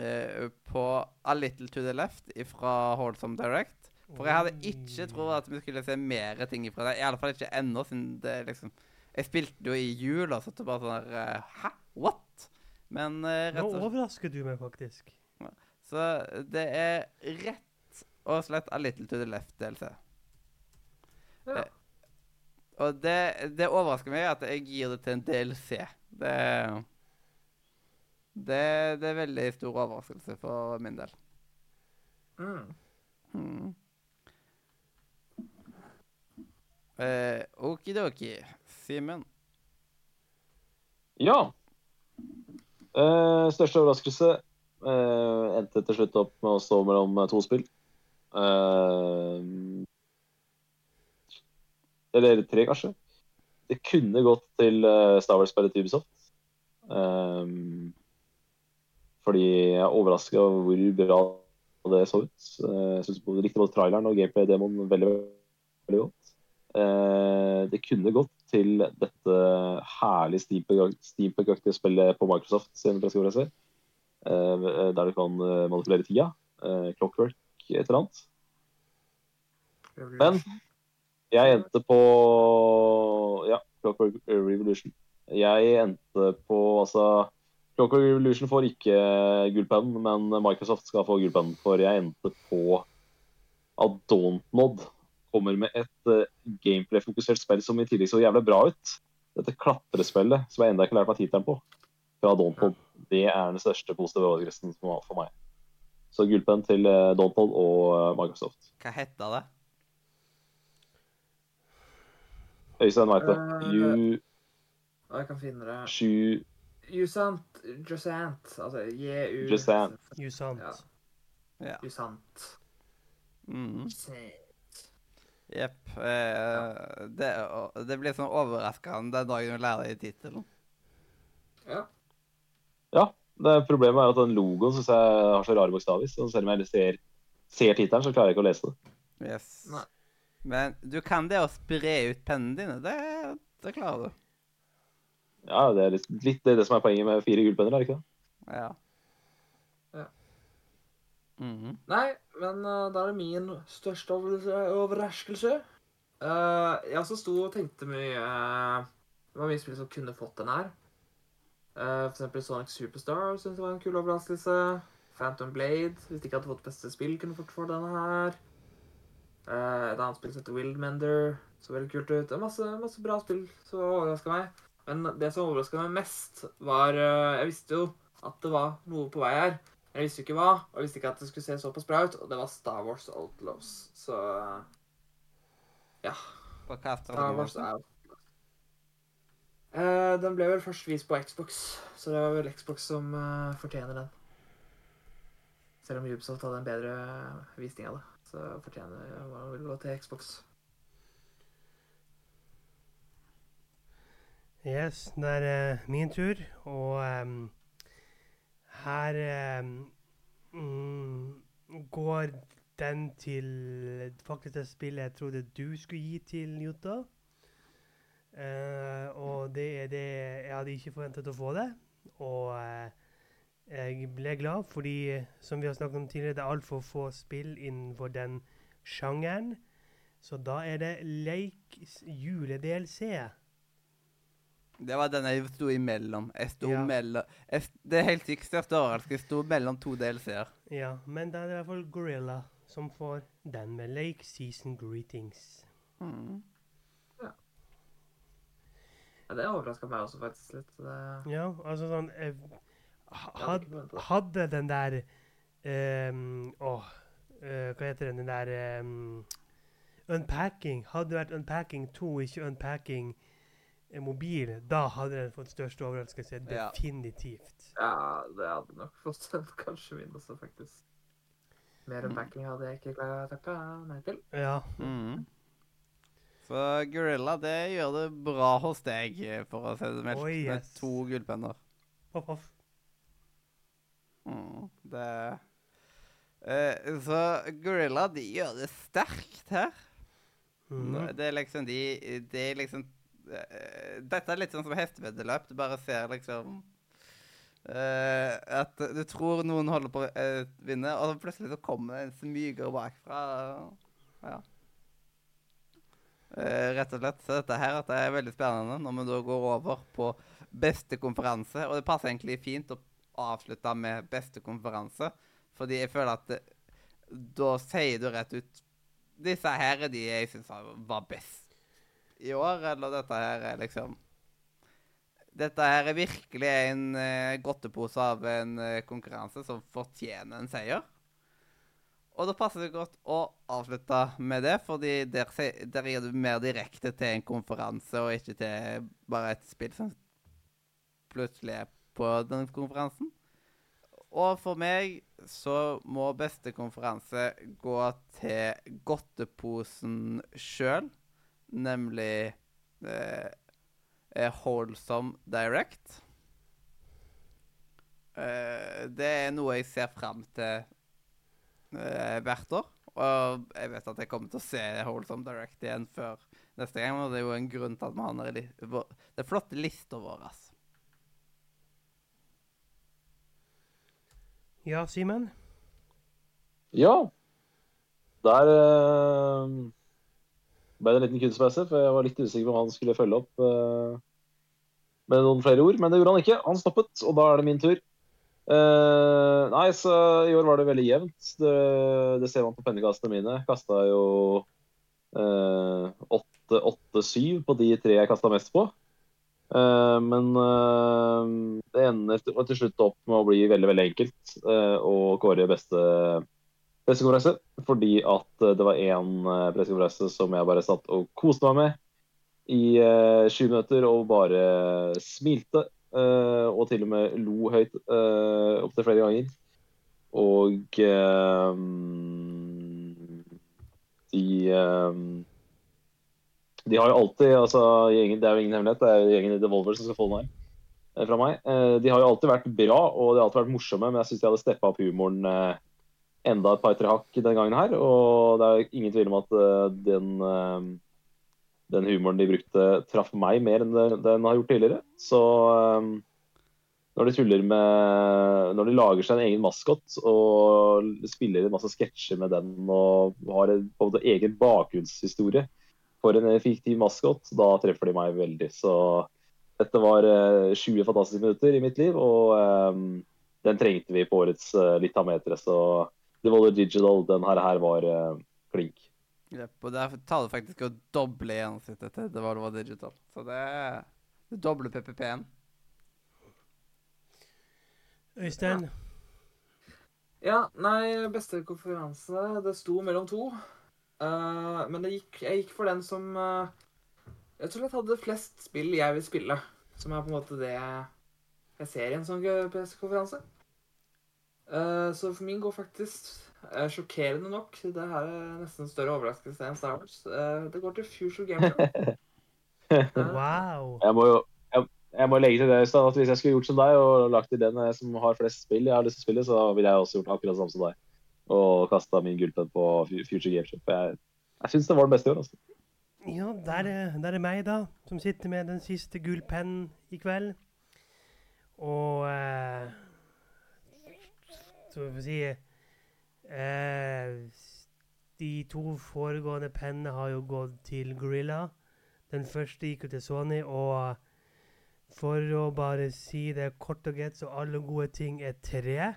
eh, På A Little To The Left fra Holdsome Direct. For jeg hadde ikke trodd at vi skulle se mer ting fra det. I alle fall ikke ennå, siden det liksom Jeg spilte jo i jul, og så det bare sånn der eh, Hæ? What? Men eh, Nå rett og slett overrasker du meg faktisk. Så det er rett og slett A Little To The Left DLC. Ja. Og det, det overrasker meg at jeg gir det til en DLC. Det, det, det er veldig stor overraskelse for min del. Mm. Hmm. Eh, Okidoki. Simen. Ja. Eh, største overraskelse eh, endte til slutt opp med å stå mellom eh, to spill. Eh, eller tre, kanskje. Det kunne gått til Star Wars-spillet til Ubisoft. Eh, fordi jeg er overraska over hvor bra det så ut. Jeg både, likte både traileren og gameplay-demoen veldig, veldig godt. Eh, det kunne gått til dette herlige steampunk-aktige spillet på Microsoft sin pressekonferanse. Eh, der du kan eh, manipulere tida. Eh, clockwork, et eller annet. Men jeg endte på Ja, Clockwork Revolution. Jeg endte på altså Clockwork Revolution får ikke gullpenn, men Microsoft skal få gullpenn. For jeg endte på Adontnod kommer med et uh, gameplay-fokusert spill som i tillegg så jævlig bra ut. Dette klatrespillet som jeg ennå ikke har lært meg tittelen på, fra Dauntnod, det er den største positive overraskelsen for meg. Så gullpenn til uh, Dauntnod og uh, Microsoft. Hva heter det? Øystein veit det. Eh, You jeg kan finne det. Sju Jusant. Jusant. Altså J-U... Jusant. You sant. Ja. Ja. Jusant. Mm. Jepp. Eh, det, det blir sånn overraskende den dagen du lærer deg tittelen. Ja. Ja. Det problemet er at den logoen synes jeg har så rare bokstaver. Så selv om jeg ser, ser tittelen, så klarer jeg ikke å lese det. Yes. Nei. Men du kan det å spre ut pennene dine. Det, det klarer du. Ja, det er litt, litt det, er det som er poenget med fire gullpenner, er det ikke det? Ja. Ja. Mhm. Nei, men uh, da er det min største overraskelse. Uh, jeg også sto og tenkte mye uh, Det var mye spill som kunne fått den her. Uh, for eksempel Sonic Superstar syntes jeg var en kul overraskelse. Phantom Blade, hvis de ikke hadde fått beste spill, kunne fått for denne her. Uh, et annet spill som heter Wildmender, så veldig kult ut. Det er masse, masse bra spill som overraska meg. Men det som overraska meg mest, var Jeg visste jo at det var noe på vei her. Jeg visste jo ikke hva, og jeg visste ikke at det skulle se såpass bra ut. Og det var Star Wars Outlaws. Så ja. Hva Star Wars? Outlaws. Uh, den ble vel først vist på Xbox, så det var vel Xbox som uh, fortjener den. Selv om Ubisoft hadde en bedre visning av det, så fortjener man vel gå til Xbox. Yes, det er uh, min tur, og ehm, her ehm, mm, går den til faktisk det spillet jeg trodde du skulle gi til Jutta. Uh, og det er det Jeg hadde ikke forventet å få det. Og uh, jeg ble glad fordi, som vi har snakket om tidligere, det er altfor få spill innenfor den sjangeren. Så da er det leik jule-DLC. Det var den jeg sto imellom. Jeg sto Ja. mellom jeg, Det er helt sikkert største overraskelse. Jeg sto mellom to DLC-er. Ja, men da er det i hvert fall Gorilla som får den med Lake Season Greetings. Mm. Ja, det overraska meg også faktisk litt. så Det, Ja, altså sånn eh, jeg had. Hadde den der um, Åh, uh, hva heter den? Den der um, Unpacking. Hadde det vært Unpacking 2, ikke Unpacking eh, mobil, da hadde den fått største overraskelse. Definitivt. ja, det hadde nok fått en kanskje min også, faktisk. Mer enn Mm. backing hadde jeg ikke klart å takke nei til. Ja. Mm. Så Gorilla, det gjør det bra hos deg, for å si det mildt. yes. Med to gullpenner. Hoff, hoff. Mm. Det eh, Så Gorilla, de gjør det sterkt her. Mm. Det er liksom de Det er liksom eh, Dette er litt sånn som hesteveddeløp. Du bare ser liksom uh, At du tror noen holder på å uh, vinne, og så plutselig så kommer en smyger bakfra. bakfra. Ja. Uh, rett og slett. Så dette her at det er veldig spennende når vi da går over på beste konferanse. Og det passer egentlig fint å avslutte med beste konferanse, fordi jeg føler at det, da sier du rett ut disse her er de jeg syns var best i år, eller dette her er liksom Dette her er virkelig en uh, godtepose av en uh, konkurranse som fortjener en seier. Og da passer det godt å avslutte med det, fordi der, gir du mer direkte til en konferanse, og ikke til bare et spill som plutselig er på den konferansen. Og for meg så må beste konferanse gå til godteposen sjøl, nemlig eh, Wholesome Direct. Eh, det er noe jeg ser fram til eh, hvert år. Og jeg vet at jeg kommer til å se Wholesome Direct igjen før neste gang. Og det er jo en grunn til at vi har den i det er flotte lista vår. Altså. Ja, Simen? Ja. Der eh, ble det en liten kunstpause, for jeg var litt usikker på om han skulle følge opp uh, med noen flere ord. Men det gjorde han ikke. Han stoppet, og da er det min tur. Uh, nei, så i år var det veldig jevnt. Det, det ser man på pennekastene mine. Kasta jo eh, 8-7 på de tre jeg kasta mest på. Uh, men uh, det ender til, til slutt opp med å bli veldig veldig enkelt uh, og kåre beste pressekonferanse. Fordi at eh, det var én uh, pressekonferanse som jeg bare satt og koste meg med i uh, 20 minutter og bare smilte. Uh, og til og med lo høyt uh, opptil flere ganger. Og uh, de eh, de har jo alltid altså gjengen, Det er jo ingen hemmelighet, det er gjengen i Devolver som skal få den her eh, fra meg. Eh, De har jo alltid vært bra og de har alltid vært morsomme, men jeg syns de hadde steppa opp humoren eh, enda et par-tre hakk den gangen her. Og det er ingen tvil om at eh, den, eh, den humoren de brukte, traff meg mer enn den har gjort tidligere. Så eh, når de tuller med Når de lager seg en egen maskot og spiller en masse sketsjer med den og har en på en måte egen bakgrunnshistorie for en fiktiv maskot, da treffer de meg veldig. Så dette var uh, 20 fantastiske minutter i mitt liv, og eh, den trengte vi på årets uh, Litametere. Så Devolver Digital, den her, her var uh, flink. Yep, og der tar det faktisk å doble gjennomsnittet til det var digital. Så det det dobler PPP-en. Øystein? Ja, nei, beste konferanse Det sto mellom to. Uh, men det gikk, jeg gikk for den som uh, Jeg tror jeg hadde flest spill jeg vil spille. Som er på en måte det jeg ser i en sånn konferanse. Uh, så for min går faktisk uh, sjokkerende nok Det her er nesten en større overraskelse enn Star Wars. Uh, det går til Future Gamer. Uh, Wow. Jeg må jo jeg, jeg må legge til det Øystein, at hvis jeg skulle gjort som deg og lagt til den eh, som har flest spill jeg har lyst til å spille, så ville jeg også gjort akkurat det samme som deg. Og kasta min gullpenn på Future Gameshop. Jeg, jeg syns det var det beste i år. altså. Ja, der er, der er meg, da, som sitter med den siste gullpennen i kveld. Og eh, Så vi får si eh, De to foregående pennene har jo gått til Gorilla. Den første gikk jo til Sony, og for å bare si det kort og greit, så alle gode ting er tre.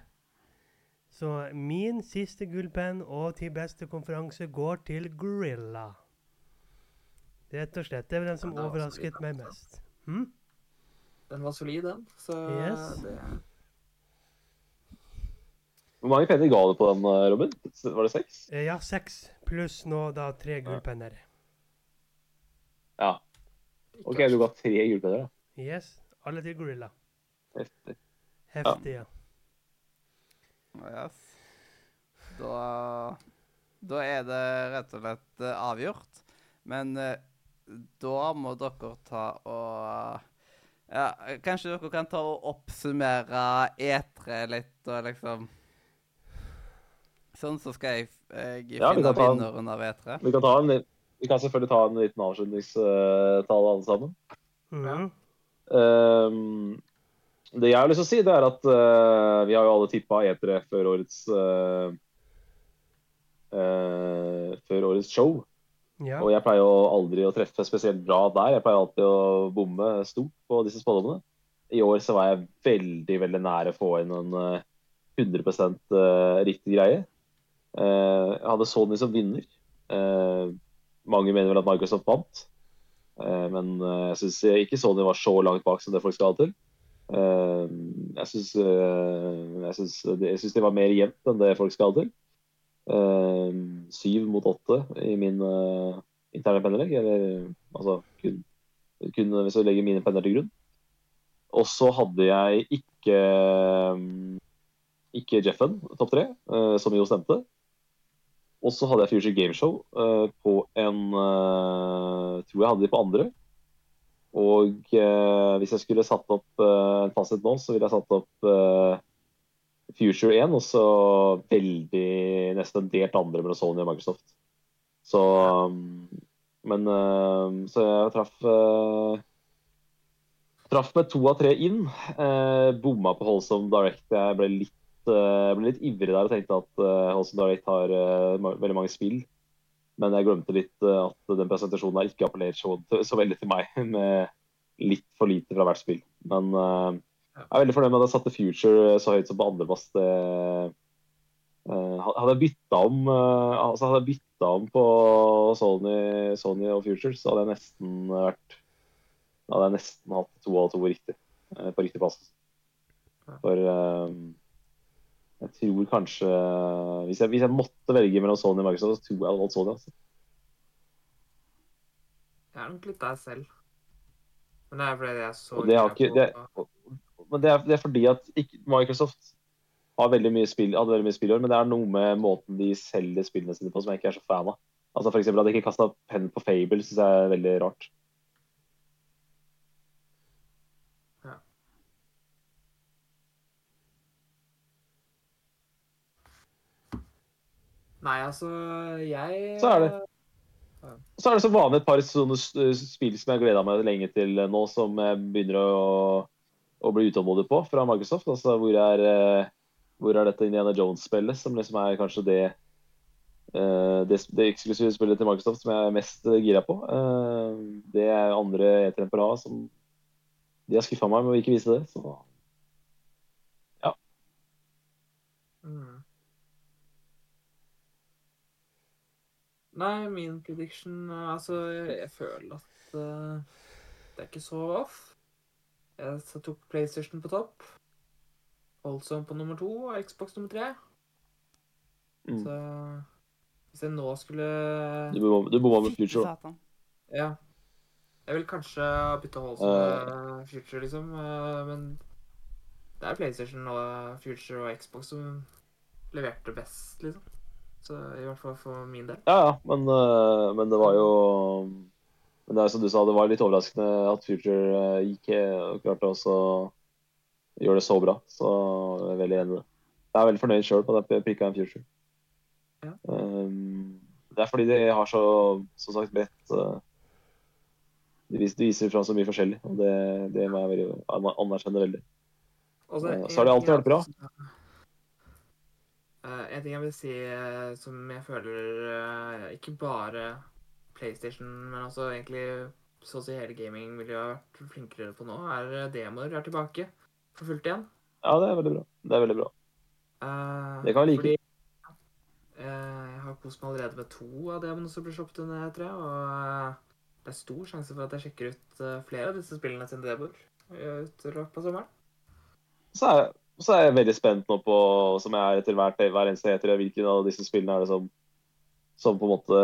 Så min siste gullpenn og til beste konferanse går til Gorilla. Rett og slett. Det er den som overrasket meg mest. Hm? den var solid, den. Så Yes. det Hvor mange penner ga du på den, eh, Robin? Var det seks? Eh, Ja, seks pluss nå da tre gullpenner. Ja. OK, du ga tre gullpenner, da. Yes. Alle til Gorilla. Heftig. Heftig, ja. Yes. Da Da er det rett og slett eh, avgjort. Men da må dere ta og Ja, kanskje dere kan ta og oppsummere E3 litt, og liksom Sånn så skal jeg, jeg Ja, finne vinneren av E E3. Vi kan, ta en, vi kan selvfølgelig ta en liten avslutningstale, alle sammen. Mhm. Um, det jeg har lyst til å si, det er at uh, vi har jo alle tippa E3 før årets uh, uh, Før årets show. Ja. Og jeg pleier jo aldri å treffe spesielt bra der. Jeg pleier alltid å bomme stort på disse spådommene. I år så var jeg veldig, veldig nær å få inn en eh, 100 eh, riktig greie. Eh, jeg hadde Sony som vinner. Eh, mange mener vel at Microsoft vant. Eh, men jeg syns ikke Sony var så langt bak som det folk skal ha til. Jeg syns det var mer jevnt enn det folk skal ha til. Syv mot åtte i min interne pennelegg. Eller altså kun, kun hvis jeg legger mine penner til grunn. Og så hadde jeg ikke ikke Jeffen topp tre, som jo stemte. Og så hadde jeg Future Gameshow uh, på en uh, Tror jeg hadde de på andre. Og uh, hvis jeg skulle satt opp en fasit nå, så ville jeg satt opp Future 1, og så veldig nesten delt andre mellom Sony og Microsoft. Så um, Men Så jeg traff Traff med to av tre inn. bomma på Holsom Direct. Jeg ble litt Eh, jeg ble litt ivrig der og tenkte at uh, House Direct har uh, veldig mange spill. Men jeg glemte litt uh, at den presentasjonen her ikke appellerer så, så, veldig til meg. Med litt for lite fra hvert spill. Men uh, jeg er veldig fornøyd med at jeg satte Future så høyt som på andreplass. hadde jeg bytta om altså hadde jeg om på Sony, Sony, og Future, så hadde jeg nesten vært hadde jeg nesten hatt to av to riktig på riktig plass. For jeg tror kanskje Hvis jeg, hvis jeg måtte velge mellom Sony og Microsoft, så tror jeg hadde valgt Sony. Altså. Jeg er nok litt der selv. Men det er fordi jeg så det ikke, det er, Men det er, det er fordi at ikke, Microsoft har veldig mye spill, hadde veldig mye spill i år, men det er noe med måten de selger spillene sine på som jeg ikke er så fan av. Altså eksempel At de ikke kasta penn på Fable, syns jeg er veldig rart. Nei, altså, jeg Så er det. Så er det som vanlig et par sånne spill som jeg har gleda meg lenge til nå, som jeg begynner å, å bli utålmodig på fra Microsoft. Altså, hvor er, eh, hvor er dette Indiana Jones-spillet, som liksom er kanskje det eh, det, det eksklusive spillet til Microsoft som jeg er mest gira på. Eh, det er andre E3 på rad som De har skuffa meg med å ikke vise det. Så ja. Mm. Nei, min prediction Altså, jeg føler at uh, det er ikke så off. Jeg tok PlayStation på topp. Holdsom på nummer to og Xbox nummer tre. Mm. Så hvis jeg nå skulle Du bomma med Future. Ja. Jeg vil kanskje bytte Holdsom med uh, Future, liksom. Uh, men det er PlayStation og Future og Xbox som leverte best, liksom. I hvert fall for min del. Ja, ja. Men, uh, men det var jo Men det er som du sa, det var litt overraskende at Future uh, gikk og klarte å gjøre det så bra. Så jeg er veldig enig i det. Jeg er veldig fornøyd sjøl på at jeg prikka en Future. Ja. Um, det er fordi de har så, som sagt, bredt uh, De viser, viser fra så mye forskjellig, og det, det må jeg anerkjenne veldig. så har det alltid vært bra. Uh, en ting jeg vil si uh, som jeg føler uh, ikke bare PlayStation, men også egentlig så å si hele gamingmiljøet har vært flinkere på nå, er demoer er tilbake for fullt igjen. Ja, det er veldig bra. Det er veldig bra. det kan vi like. Fordi, jeg har kost meg allerede med to av demoene som blir sluppet under E3, og det er stor sjanse for at jeg sjekker ut flere av disse spillene sine demoer i løpet av sommeren. Så er så er jeg veldig spent nå på, som jeg er etter hvert, hver eneste heter, hvilken av disse spillene er det som, som på en måte,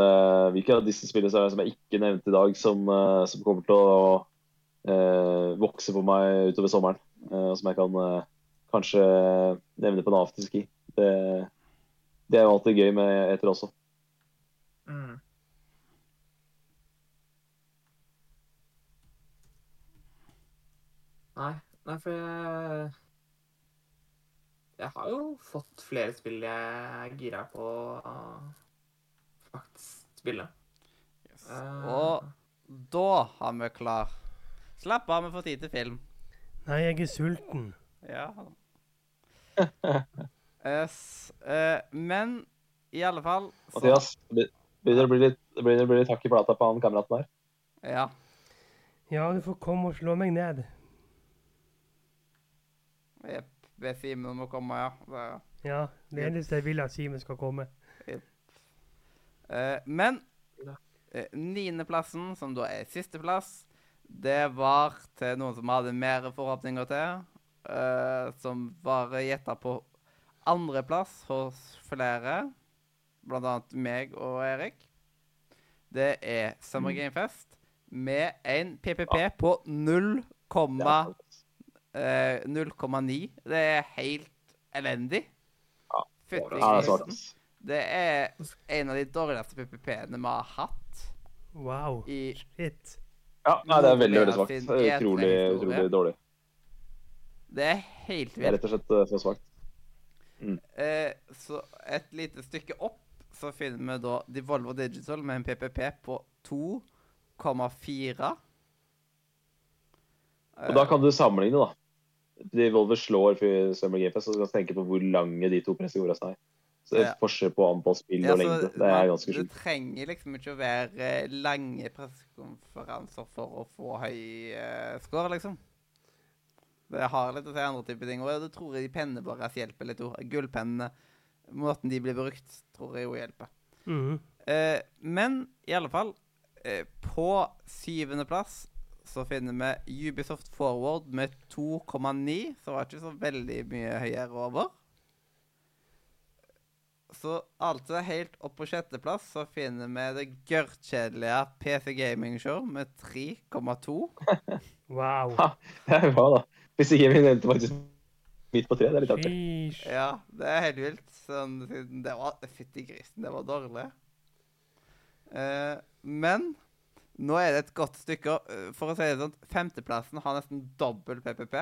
Hvilke av disse spillene er det som jeg ikke nevnte i dag, som, eh, som kommer til å eh, vokse på meg utover sommeren? og som jeg kan eh, kanskje nevne på en afterski. Det, det er jo alltid gøy med etter også. Mm. Nei, nei, for jeg jeg har jo fått flere spill jeg er gira på å faktisk spille. Yes. Uh, og da har vi klar. Slapp av, vi får tid til film. Nei, jeg er sulten. Ja. yes. Uh, men i alle fall så... Mathias, begynner det å bli litt, bli litt hakk i plata på han kameraten der. Ja. Ja, du får komme og slå meg ned. Jepp be Simen om å komme, ja. Det, ja, det eneste jeg vil at Simen skal komme. Uh, men uh, Niendeplassen, som da er sisteplass, det var til noen som hadde mer forhåpninger til. Uh, som var gjetta på andreplass hos flere, blant annet meg og Erik. Det er Summer Game Fest med en PPP på 0, Det er eh, 0,9. Det er helt elendig. Ja, Fytti det er grisen. Det er en av de dårligste PPP-ene vi har hatt Wow. i Shit. Ja, nei, det er veldig veldig svakt. Det er Utrolig, utrolig dårlig. Det er helt Det er vilt. rett og slett så svakt. Mm. Eh, så et lite stykke opp så finner vi da Devolver Digital med en PPP på 2,4. Og da kan du sammenligne, da. Devolver slår Summer Game Fest, og så kan du tenke på hvor lange de to presseordene er. Så det Ja. er forskjell på antall spill Ja, og lengde. Det er ganske Det Du trenger liksom ikke å være eh, lange pressekonferanser for å få høy uh, score, liksom. Det har litt å si andre typer ting. Og det tror jeg de pennene våre hjelper litt òg. Gullpennene, måten de blir brukt, tror jeg jo hjelper. Mm -hmm. uh, men i alle fall, uh, på syvendeplass så finner vi Ubisoft Forward med 2,9, som var ikke så veldig mye høyere over. Så altså helt opp på sjetteplass så finner vi det gørrkjedelige PC Gaming Show med 3,2. Wow. Det er bra, da. Hvis ikke vi nevnte faktisk midt på tre, det er litt artig. Ja, det er helt vilt. Sånn, det var Fytti grisen, det var dårlig. Eh, men nå er det et godt stykke eh, For å si det sånn, femteplassen har nesten dobbel PPP.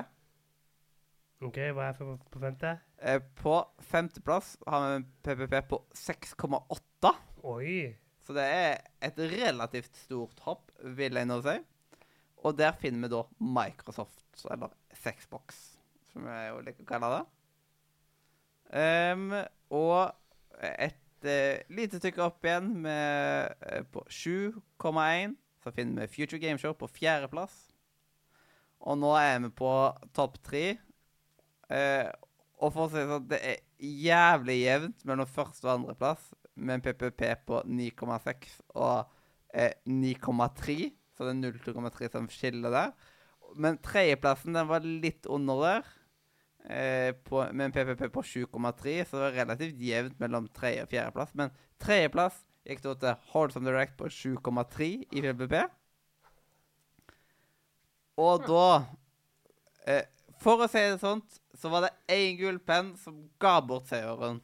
OK, hva er på femte? Eh, på femteplass har vi en PPP på 6,8. Oi. Så det er et relativt stort hopp, vil jeg nå si. Og der finner vi da Microsoft, eller Sexbox, som jeg jo liker å kalle det. Um, og et uh, lite stykke opp igjen med, uh, på 7,1 så finner vi Future Game Show på fjerdeplass. Og nå er vi på topp tre. Eh, og for å si det sånn, det er jævlig jevnt mellom første og andreplass, med en PPP på 9,6 og eh, 9,3. Så det er 0,3 som skiller der. Men tredjeplassen den var litt under der, eh, på, med en PPP på 7,3. Så det var relativt jevnt mellom tredje- og fjerdeplass. Men tredjeplass gikk da til Wholesome Direct på 7,3 i PPP. Og da eh, For å si det sånt, så var det én gullpenn som ga bort seieren.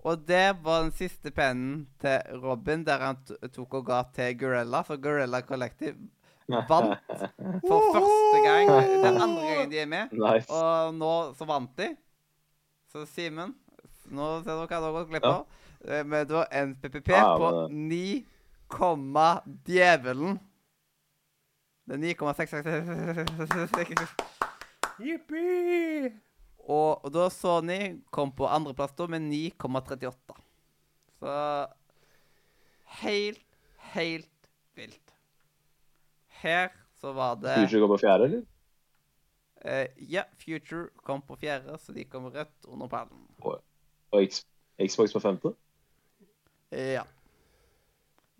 Og det var den siste pennen til Robin, der han tok og ga til Gorilla. For Gorilla Collective vant for første gang. Det er andre gangen de er med. Nice. Og nå så vant de. Så Simen, nå ser dere hva dere har gått glipp av. Eh, det da en PPP Ja, på 9, djevelen. Det er 9,6 Jippi! Og, og da Sony kom på andreplass da med 9,38. Så helt, helt vilt. Her så var det Future kom på fjerde, eller? eh, Ja, Future kom på fjerde, så de kom rødt under pallen. Og X Xbox på femte? Eh, ja.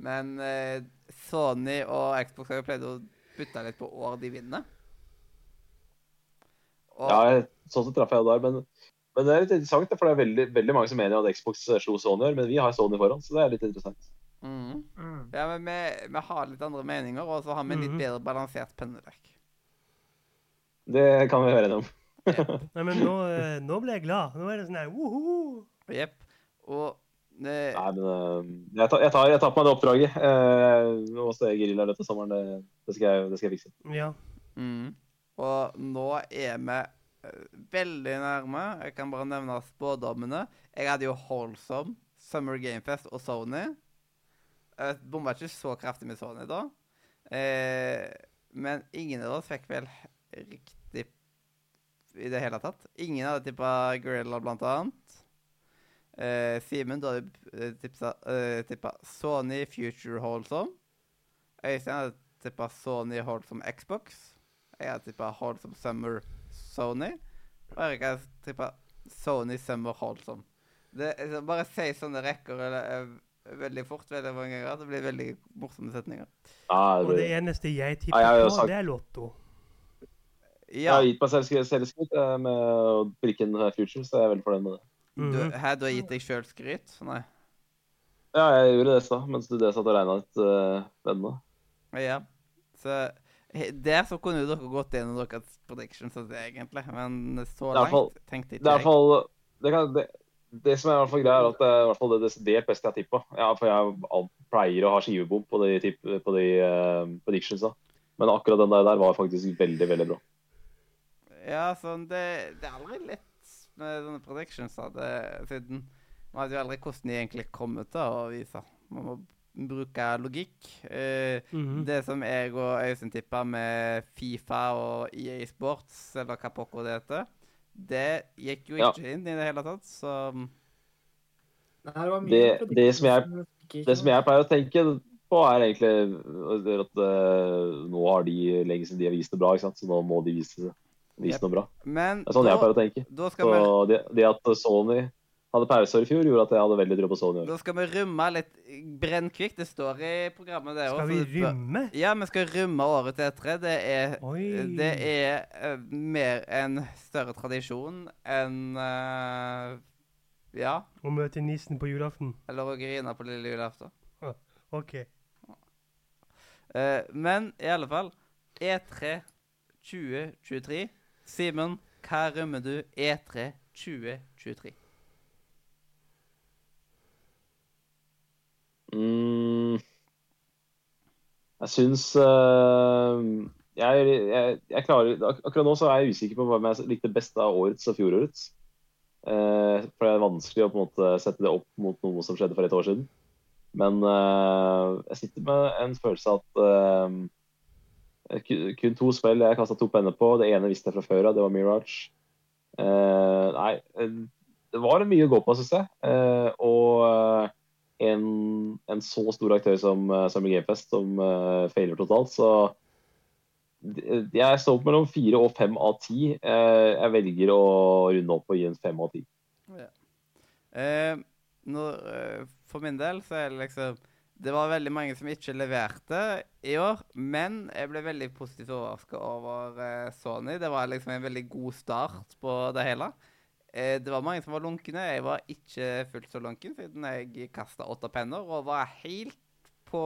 Men eh, Sony og Xbox har jo pleid å bytte litt på år de vinner. Og, Ja, sånn sett traff jeg der, men, men det er litt interessant, for det er veldig, veldig mange som mener at Xbox slo Sony men vi har Sony foran, så det er litt interessant. Mhm. Mm. ja, men vi, vi har litt andre meninger, og så har vi en litt Mhm. bedre balansert pennedekk. Det kan vi være enige om. Nei, men nå, eh, nå ble jeg glad. Nå er det sånn her woho! Jepp. Og Nei, men eh, jeg tar, jeg tar, jeg tar på meg det oppdraget. Eh, må jeg grilla dette sommeren, det, det, skal jeg, det skal jeg fikse. Ja. Mm. Og nå er vi eh, veldig nærme. Jeg kan bare nevne spådommene. Jeg hadde jo Holsom, Summer Gamefest og Sony. Jeg bomba ikke så kraftig med Sony da. Eh, men ingen av oss fikk vel riktig i det hele tatt. Ingen hadde tippa Gorilla, blant annet. Eh, Simen, du hadde eh, tipsa, eh, tippa Sony Future Holdsome. Øystein hadde tippa Sony Holdsome Xbox. Jeg hadde tippa Holdsome Summer Sony. Og Erik hadde tippa Sony Summer Holdsome. Det, altså, bare si sånne rekker eller, veldig fort veldig mange ganger. Det blir veldig morsomme setninger. Ja, Og det det eneste jeg Ja, tipper ah, på, sagt- det er Lotto. Jeg har gitt meg selv selvskritt med å brikke inn eh, Future, så jeg er veldig fornøyd med det. Mhm. du, her, du har gitt deg sjøl skryt? Nei. Ja, jeg gjorde det i stad, mens du det satt og regna ut uh, vennene. Ja. Så der så kunne dere gått gjennom deres predictions egentlig. Men så hvert fall- langt tenkte ikke det jeg. fall det, kan, det, det som er i hvert fall greia, er at det er i hvert fall det desidert beste jeg har tippa. Ja, for jeg pleier å ha skivebom på de, tipp, på de uh, predictionsa. Men akkurat den der, der var faktisk veldig, veldig bra. Ja, sånn det, det er aldri lett med sånne predictions. Det, siden man vet jo aldri hvordan de egentlig kommer til å vise. Man må bruke logikk. Eh, Mhm. Det som jeg og Øystein tippa med Fifa og EA Sports, eller hva pokker det heter, det gikk jo Ja. ikke inn i det hele tatt, så Nei, det var Det- det som jeg- Det som jeg pleier å tenke på, er egentlig at uh, nå har de lenge siden de har vist det bra, ikke sant? så nå må de vise, vise Yep. noe bra. Men Det er sånn jeg da, pleier å tenke. da, skal Så det, det at Sony hadde pauser i fjor, gjorde at jeg hadde veldig tro på Sony i år. da skal vi rømme litt brennkvikt. Det står i programmet, det Skal også, vi rømme? Ja, vi skal rømme året til E3. Det er, det er eh, mer en større tradisjon enn uh, Ja. Å møte nissen på julaften? Eller å grine på lille julaften. OK. Uh, men i alle fall E3 2023. Simen, hva rømmer du E E3 2023? Mm, jeg syns uh, jeg, jeg, jeg klarer ak Akkurat nå så er jeg usikker på hvem jeg likte best av årets og fjorårets. Uh, for det er vanskelig å på en måte sette det opp mot noe som skjedde for et år siden. Men uh, jeg sitter med en følelse av at kun to spill jeg kasta to penner på. Det ene visste jeg fra før av, det var Mirage. Eh, nei, eh, det var mye å gå på, syns jeg. Eh, og en, en så stor aktør som Summer Summer Gamefest som uh, feiler totalt, så jeg står opp mellom fire og fem av ti. Jeg velger å runde opp og gi en fem av ti. Eh, for min del så er det liksom Det var veldig mange som ikke leverte i år, men jeg ble veldig positivt overraska over eh, Sony. Det var liksom en veldig god start på det hele. Eh, det var mange som var lunkne. Jeg var ikke fullt så lunken, siden jeg kasta åtte penner og var helt, på,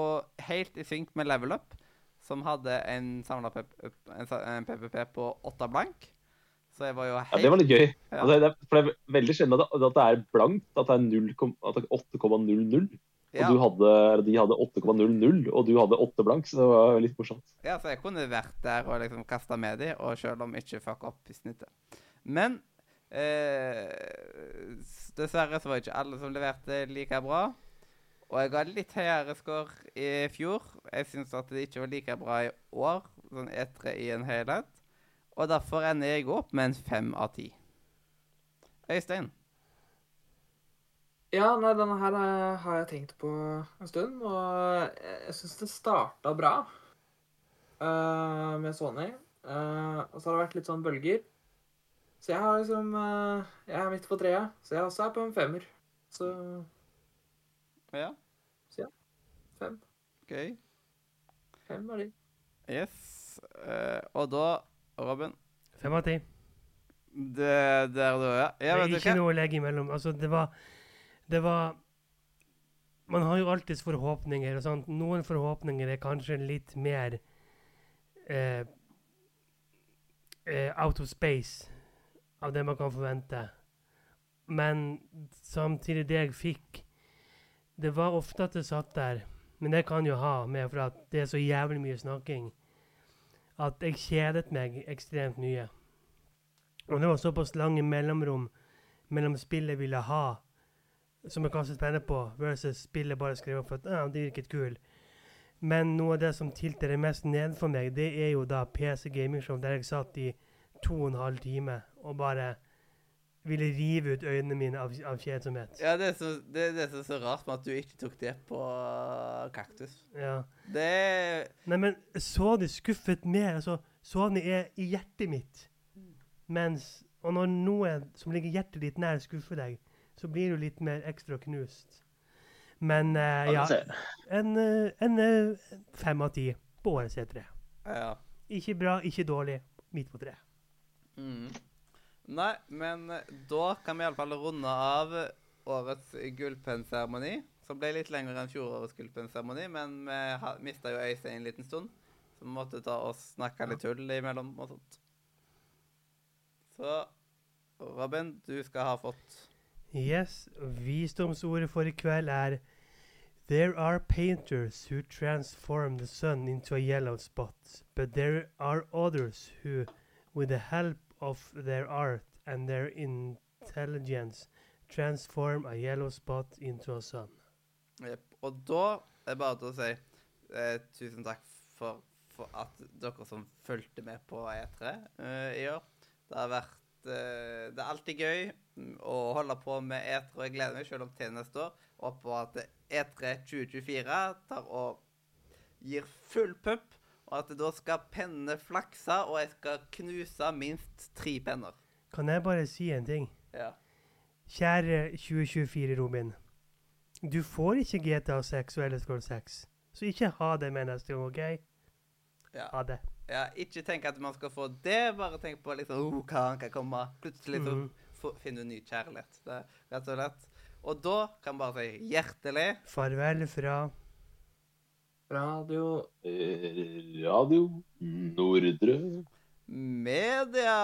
helt i synk med Level Up, som hadde en samla PPP på åtte blank. Så jeg var jo Ja, det var litt gøy. Ja. Altså, det, er, for det er veldig sjelden at, at det er blankt, at det er 0, at det er 8,00. Og Ja. du hadde, de hadde 8,00, og du hadde 8 blank, så det var litt morsomt. Ja, så jeg kunne vært der og liksom kasta med de, og selv om ikke fuck opp i snittet. Men eh, dessverre så var ikke alle som leverte like bra. Og jeg ga litt høyere score i fjor. Jeg syns at det ikke var like bra i år, sånn etter i en helhet. Og derfor ender jeg opp med en fem av ti. Øystein? Ja, nei, denne her eh, har jeg tenkt på en stund, og jeg, jeg syns det starta bra uh, med Sony. Uh, og så har det vært litt sånn bølger. Så jeg har liksom uh, Jeg er midt på treet, så jeg også er på en femmer. Så Ja, Så ja. fem. OK. Fem av de. Yes. Eh, og da, Robin Fem av ti. Det der da, ja. ja det er ikke noe å legge imellom. Altså, det var Det var Man har jo alltids forhåpninger. og sånt. Noen forhåpninger er kanskje litt mer eh, eh, out of space av det man kan forvente. Men samtidig, det jeg fikk Det var ofte at det satt der. Men det kan jo ha med for at det er så jævlig mye snakking at jeg kjedet meg ekstremt mye. Og det var såpass lange mellomrom mellom spillet jeg ville ha, som jeg kaster spenner på, versus spillet bare skriver for at ah, det virket kul. Men noe av det som tilter mest ned for meg, det er jo da PC Gaming Show, der jeg satt i to og en halv time og bare ville rive ut øynene mine av, av kjedsomhet. Ja, det er, så, det, det er så rart med at du ikke tok det på uh, kaktus. Ja. Det Nei, men Sony skuffet mer. Altså, Sony er i hjertet mitt. Mens Og når noe som ligger hjertet ditt nær, skuffer deg, så blir du litt mer ekstra knust. Men uh, Ja, en, eh, en eh, fem av ti på årets E3. Ja. Ikke bra, ikke dårlig. Midt på treet. Mm. Nei, men da kan vi iallfall runde av årets gullpennseremoni. Som ble litt lengre enn fjorårets gullpennseremoni, men vi mista jo Øystein en liten stund. Så vi måtte ta og snakke litt tull imellom og sånt. Så Robin, du skal ha fått Yes, visdomsordet for i kveld er There are painters who transform the sun into a yellow spot, but there are others who, with the help of their art and their intelligence, transform a yellow spot into a sun. Yep. Og da er det bare til å si eh, tusen takk for, for at dere som fulgte med på E3 eh, i år. Det har vært Det er alltid gøy å holde på med E3, og jeg gleder meg selv om til neste år. På at E3 2024 tar og gir full pupp, og at da skal pennene flakse, og jeg skal knuse minst tre penner. Kan jeg bare si en ting? Ja. Kjære 2024, Robin. Du får ikke GTA 6 og Elder Scrolls 6, så ikke ha det med neste gang, OK? ja. Ha det. Ja, ikke tenk at man skal få det, bare tenk på liksom, oh, hva han kan komme. Plutselig så Mhm. finner du ny kjærlighet. Det rett og slett. Og da kan man bare si hjertelig Farvel fra Radio Eh, Radio Nordre. media!